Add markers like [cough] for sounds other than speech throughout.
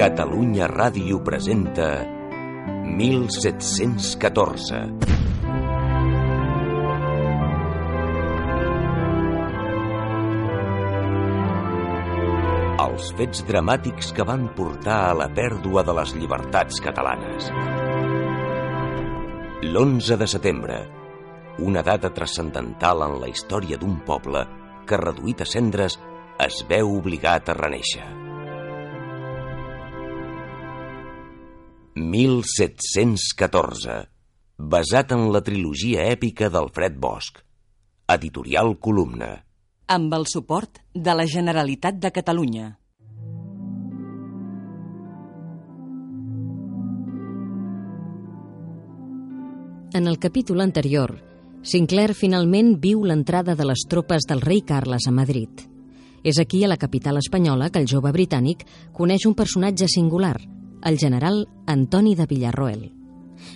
Catalunya Ràdio presenta 1714. Els fets dramàtics que van portar a la pèrdua de les llibertats catalanes. L'11 de setembre, una data transcendental en la història d'un poble que, reduït a cendres, es veu obligat a reneixer. 1714, basat en la trilogia èpica d'Alfred Bosch. Editorial Columna. Amb el suport de la Generalitat de Catalunya. En el capítol anterior, Sinclair finalment viu l'entrada de les tropes del rei Carles a Madrid. És aquí, a la capital espanyola, que el jove britànic coneix un personatge singular, el general Antoni de Villarroel.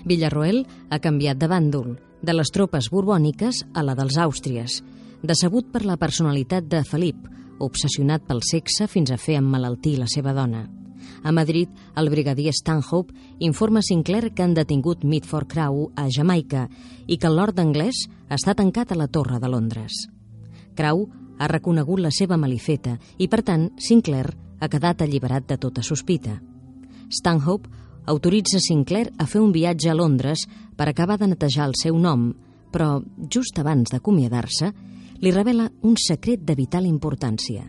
Villarroel ha canviat de bàndol, de les tropes borbòniques a la dels Àustries, decebut per la personalitat de Felip, obsessionat pel sexe fins a fer emmalaltir la seva dona. A Madrid, el brigadier Stanhope informa Sinclair que han detingut Mitford Crowe a Jamaica i que el lord anglès està tancat a la Torre de Londres. Crowe ha reconegut la seva malifeta i, per tant, Sinclair ha quedat alliberat de tota sospita. Stanhope autoritza Sinclair a fer un viatge a Londres per acabar de netejar el seu nom, però just abans d'acomiadar-se, li revela un secret de vital importància,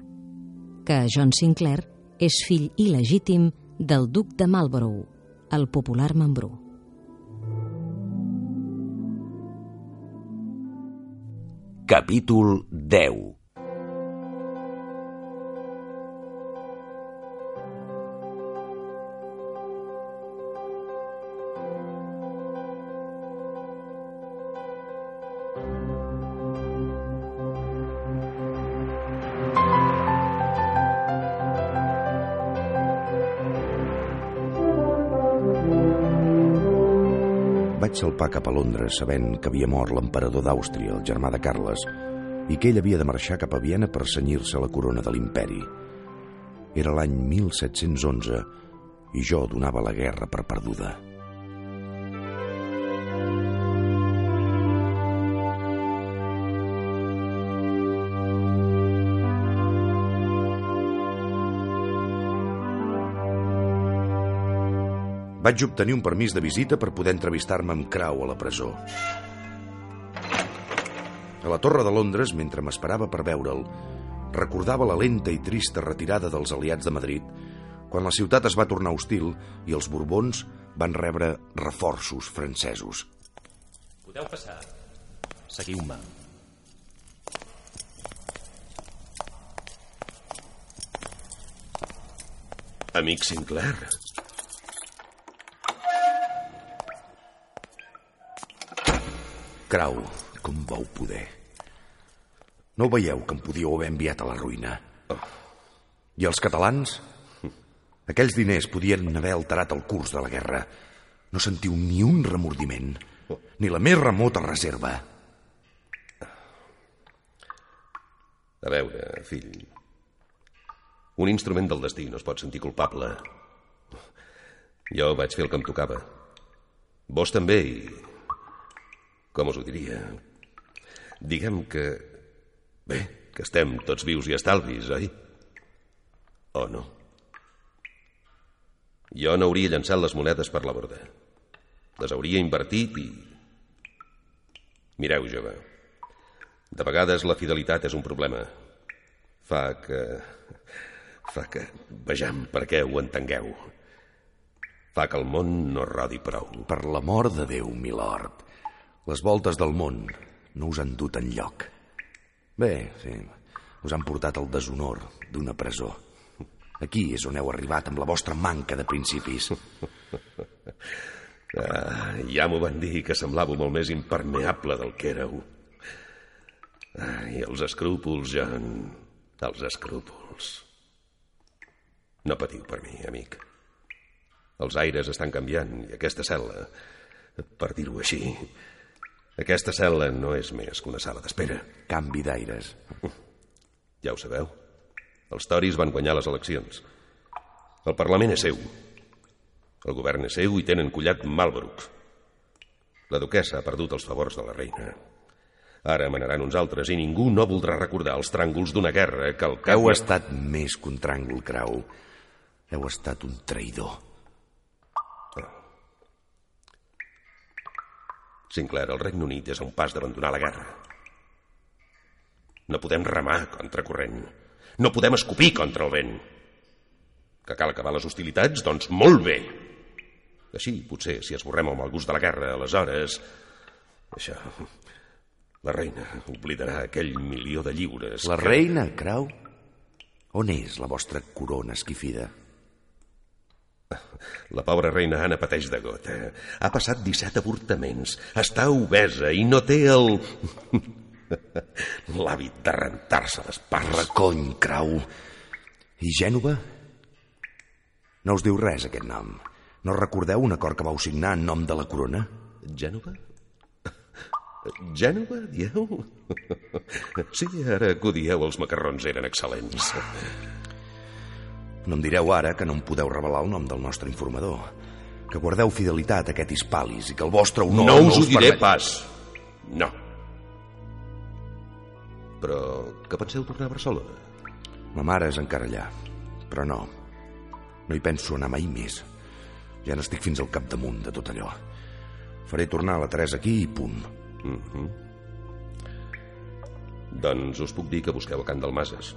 que John Sinclair és fill il·legítim del duc de Marlborough, el popular Mambrú. Capítol 10 Vaig salpar cap a Londres sabent que havia mort l'emperador d'Àustria, el germà de Carles, i que ell havia de marxar cap a Viena per senyir-se la corona de l'imperi. Era l'any 1711 i jo donava la guerra per perduda. Vaig obtenir un permís de visita per poder entrevistar-me amb Crau a la presó. A la Torre de Londres, mentre m'esperava per veure'l, recordava la lenta i trista retirada dels aliats de Madrid quan la ciutat es va tornar hostil i els Borbons van rebre reforços francesos. Podeu passar. Seguiu-me. Amic Sinclair, Crau, com vau poder? No veieu que em podíeu haver enviat a la ruïna? I els catalans? Aquells diners podien haver alterat el curs de la guerra. No sentiu ni un remordiment, ni la més remota reserva. A veure, fill. Un instrument del destí no es pot sentir culpable. Jo vaig fer el que em tocava. Vos també, i... Com us ho diria? Diguem que... Bé, que estem tots vius i estalvis, oi? O no? Jo no hauria llançat les monedes per la borda. Les hauria invertit i... Mireu, jove, de vegades la fidelitat és un problema. Fa que... Fa que vejam per què ho entengueu. Fa que el món no rodi prou. Per l'amor de Déu, milord. Les voltes del món no us han dut en lloc. Bé, sí, Us han portat el deshonor d'una presó. Aquí és on heu arribat amb la vostra manca de principis. [laughs] Ah, ja m'ho van dir que semblàveu molt més impermeable del que éreu. Ah, I els escrúpols, John, els escrúpols. No patiu per mi, amic. Els aires estan canviant i aquesta cel·la, per dir-ho així, aquesta cel·la no és més que una sala d'espera. Canvi d'aires. [laughs] Ja ho sabeu. Els toris van guanyar les eleccions. El Parlament és seu. El govern és seu i tenen collat Malbrook. La duquesa ha perdut els favors de la reina. Ara manaran uns altres i ningú no voldrà recordar els tràngols d'una guerra que el. Heu estat més que un tràngol, Crau. Heu estat un traïdor. Sinclair, el Regne Unit és a un pas d'abandonar la guerra. No podem remar contra corrent. No podem escopir contra el vent. Que cal acabar les hostilitats? Doncs molt bé. Així, potser, si esborrem el mal gust de la guerra, aleshores... Això... La reina oblidarà aquell milió de lliures. La que... reina, Crau? On és la vostra corona esquifida? La pobra reina Anna pateix de gota. Ha passat 17 avortaments. Està obesa i no té el... [laughs] L'hàbit de rentar-se les parles. Recony, Crau. I Gènova? No us diu res, aquest nom. No recordeu un acord que vau signar en nom de la corona? Gènova? Gènova, dieu? Sí, ara que ho dieu, els macarrons eren excel·lents. No em direu ara que no em podeu revelar el nom del nostre informador. Que guardeu fidelitat a aquest Hispalis i que el vostre honor... No, us ho us diré permet- pas. No. Però que penseu tornar a Barcelona? Ma mare és encara allà, però no. No hi penso anar mai més. Ja n'estic fins al capdamunt de tot allò. Faré tornar la Teresa aquí i punt. Doncs us puc dir que busqueu a Can Dalmases.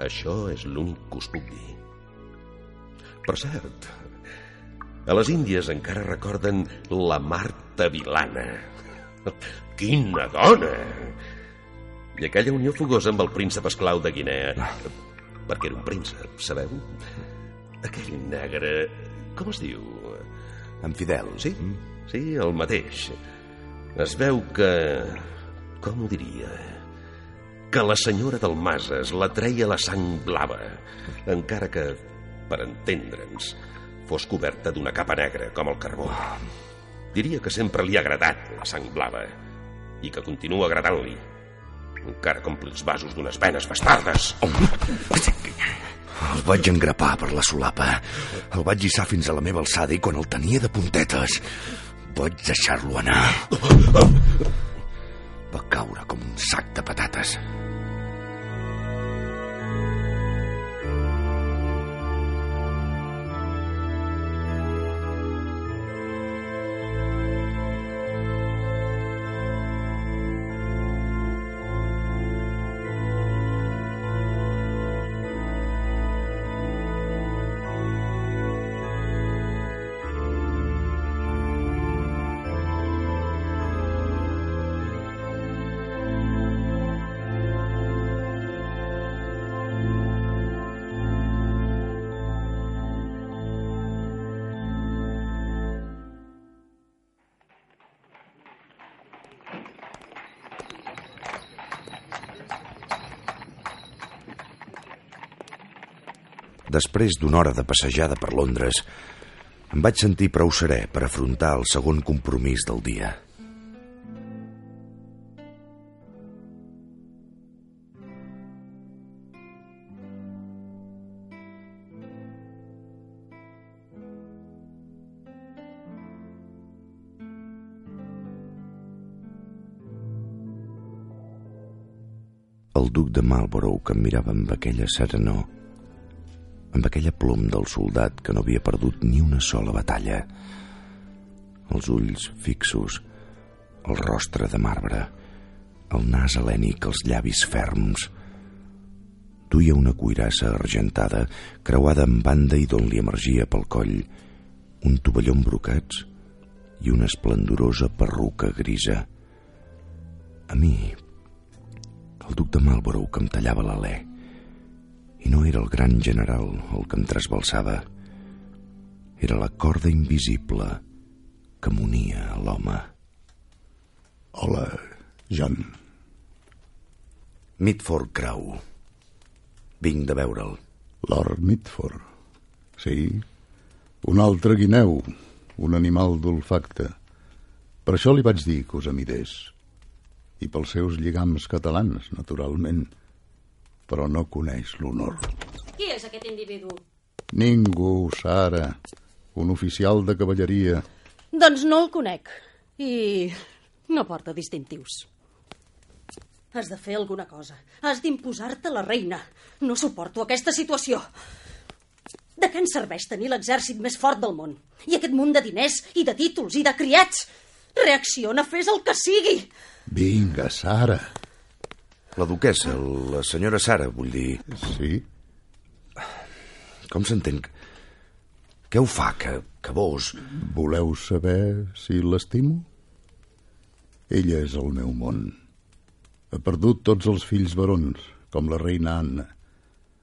Això és l'únic que us puc dir. Per cert, a les Índies encara recorden la Marta Vilana. [laughs] Quina dona! I aquella unió fogosa amb el príncep esclau de Guinea. Perquè era un príncep, sabeu? Aquell negre... Com es diu? En Fidel. Sí, sí, el mateix. Es veu que... Com ho diria? Que la senyora del Mases la treia la sang blava, encara que, per entendre'ns, fos coberta d'una capa negra, com el carbó. Diria que sempre li ha agradat la sang blava i que continua agradant-li, encara ompli els vasos d'unes venes bastardes. El vaig engrapar per la solapa. El vaig hissar fins a la meva alçada i quan el tenia de puntetes vaig deixar-lo anar. Va caure com un sac de patates. Després d'una hora de passejada per Londres, em vaig sentir prou serè per afrontar el segon compromís del dia. El duc de Marlborough que em mirava amb aquella serenor amb aquella plom del soldat que no havia perdut ni una sola batalla. Els ulls fixos, el rostre de marbre, el nas helènic, els llavis ferms. Duia una cuirassa argentada, creuada en banda i d'on li emergia pel coll un tovalló brocats i una esplendorosa perruca grisa. A mi, El duc de Marlborough que em tallava l'alè. I no era el gran general el que em trasbalsava. Era la corda invisible que m'unia a l'home. Hola, John. Mitford Crow. Vinc de veure'l. Lord Mitford. Sí, un altre guineu, un animal d'olfacte. Per això li vaig dir que us amidés. I pels seus lligams catalans, naturalment. Però no coneix l'honor. Qui és aquest individu? Ningú, Sara. Un oficial de cavalleria. Doncs no el conec. I no porta distintius. Has de fer alguna cosa. Has d'imposar-te la reina. No suporto aquesta situació. De què ens serveix tenir l'exèrcit més fort del món? I aquest munt de diners, i de títols, i de criats? Reacciona, fes el que sigui! Vinga, Sara. La duquesa, la senyora Sara, vull dir. Sí? Com s'entén? Què ho fa, que, que vos... Voleu saber si l'estimo? Ella és el meu món. Ha perdut tots els fills barons, com la reina Anna.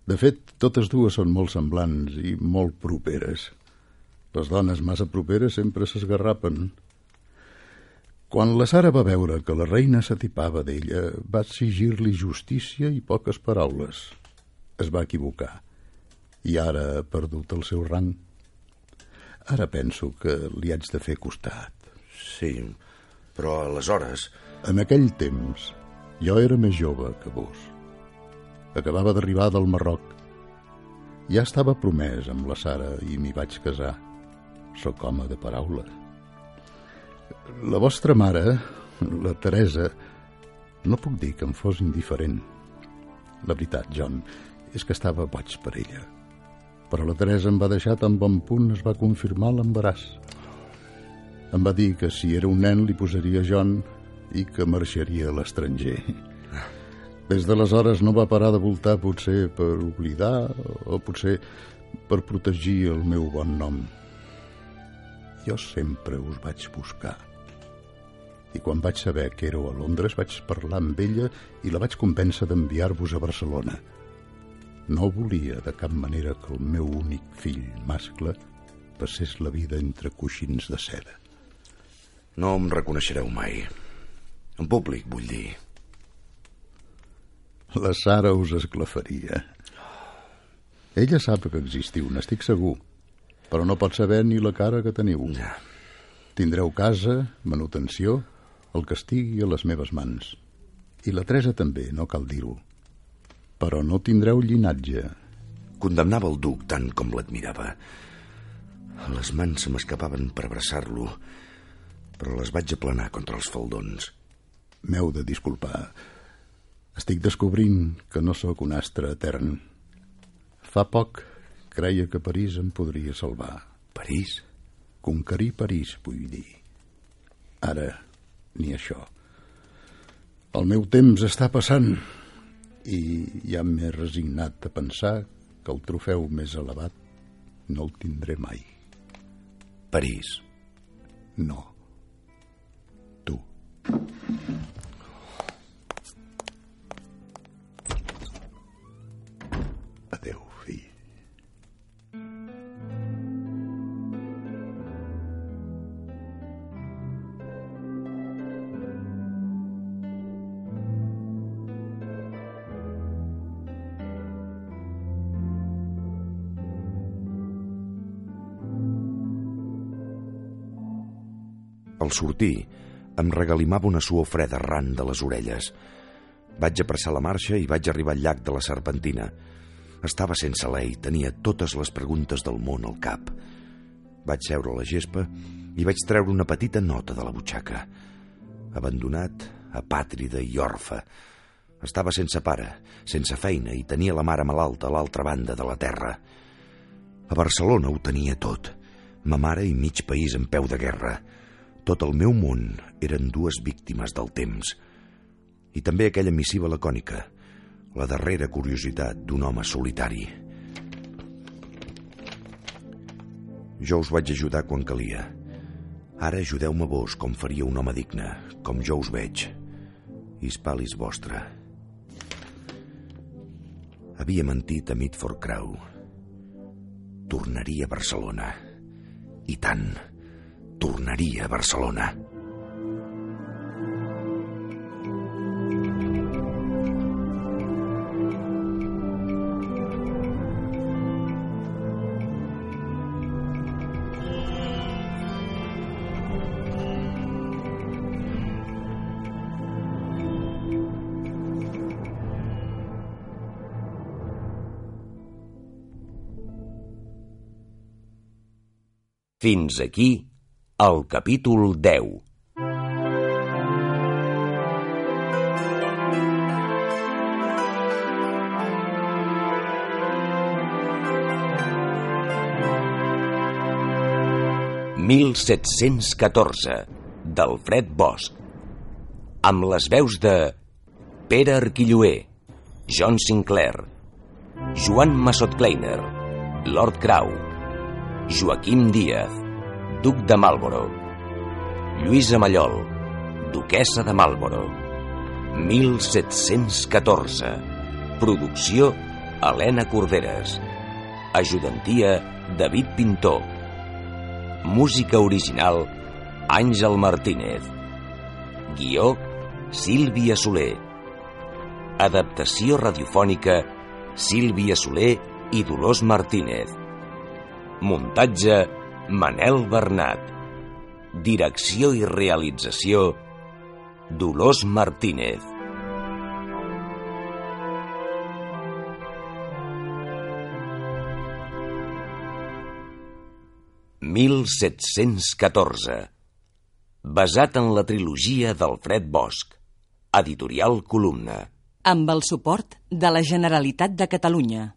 De fet, totes dues són molt semblants i molt properes. Les dones massa properes sempre s'esgarrapen. Quan la Sara va veure que la reina s'atipava d'ella, va exigir-li justícia i poques paraules. Es va equivocar. I ara ha perdut el seu rang. Ara penso que li haig de fer costat. Sí, però aleshores... En aquell temps, jo era més jove que vos. Acabava d'arribar del Marroc. Ja estava promès amb la Sara i m'hi vaig casar. Soc home de paraula. La vostra mare, la Teresa, no puc dir que em fos indiferent. La veritat, John, és que estava boig per ella. Però la Teresa em va deixar tan bon punt es va confirmar l'embaràs. Em va dir que si era un nen li posaria John i que marxaria a l'estranger. Des d'aleshores no va parar de voltar potser per oblidar o potser per protegir el meu bon nom. Jo sempre us vaig buscar. I quan vaig saber que éreu a Londres vaig parlar amb ella i la vaig convèncer d'enviar-vos a Barcelona. No volia de cap manera que el meu únic fill mascle passés la vida entre coixins de seda. No em reconeixereu mai. En públic, vull dir. La Sara us esclafaria. Ella sap que existiu, n'estic segur, però no pot saber ni la cara que teniu. Ja. Tindreu casa, manutenció, el que estigui a les meves mans. I la Teresa també, no cal dir-ho. Però no tindreu llinatge. Condemnava el duc tant com l'admirava. Les mans se m'escapaven per abraçar-lo, però les vaig aplanar contra els faldons. M'heu de disculpar. Estic descobrint que no sóc un astre etern. Fa poc creia que París em podria salvar. París? Conquerir París, vull dir. Ara, ni això. El meu temps està passant i ja m'he resignat a pensar que el trofeu més elevat no el tindré mai. París. No. Tu. Al sortir, em regalimava una suor freda ran de les orelles. Vaig apressar la marxa i vaig arribar al llac de la Serpentina. Estava sense lei, tenia totes les preguntes del món al cap. Vaig seure a la gespa i vaig treure una petita nota de la butxaca. Abandonat, apàtrida i orfe. Estava sense pare, sense feina i tenia la mare malalta a l'altra banda de la terra. A Barcelona ho tenia tot. Ma mare i mig país en peu de guerra. Tot el meu món eren dues víctimes del temps. I també aquella missiva lacònica, la darrera curiositat d'un home solitari. Jo us vaig ajudar quan calia. Ara ajudeu-me vos com faria un home digne, com jo us veig. Hispalis vostra. Havia mentit a Midford Crow. Tornaria a Barcelona. I tant, tornaria a Barcelona. Fins aquí el capítol 10. «1714» d'Alfred Bosch amb les veus de Pere Arquilloé, John Sinclair, Joan Massot Kleiner, Lord Crow, Joaquim Díaz, duc de Marlboro. Lluïsa Mallol, duquessa de Marlboro. 1714. Producció Helena Corderes. Ajudantia David Pintor. Música original Àngel Martínez. Guió Sílvia Soler. Adaptació radiofònica Sílvia Soler i Dolors Martínez. Muntatge Manel Bernat. Direcció i realització Dolors Martínez. «1714» basat en la trilogia d'Alfred Bosch, editorial Columna. Amb el suport de la Generalitat de Catalunya.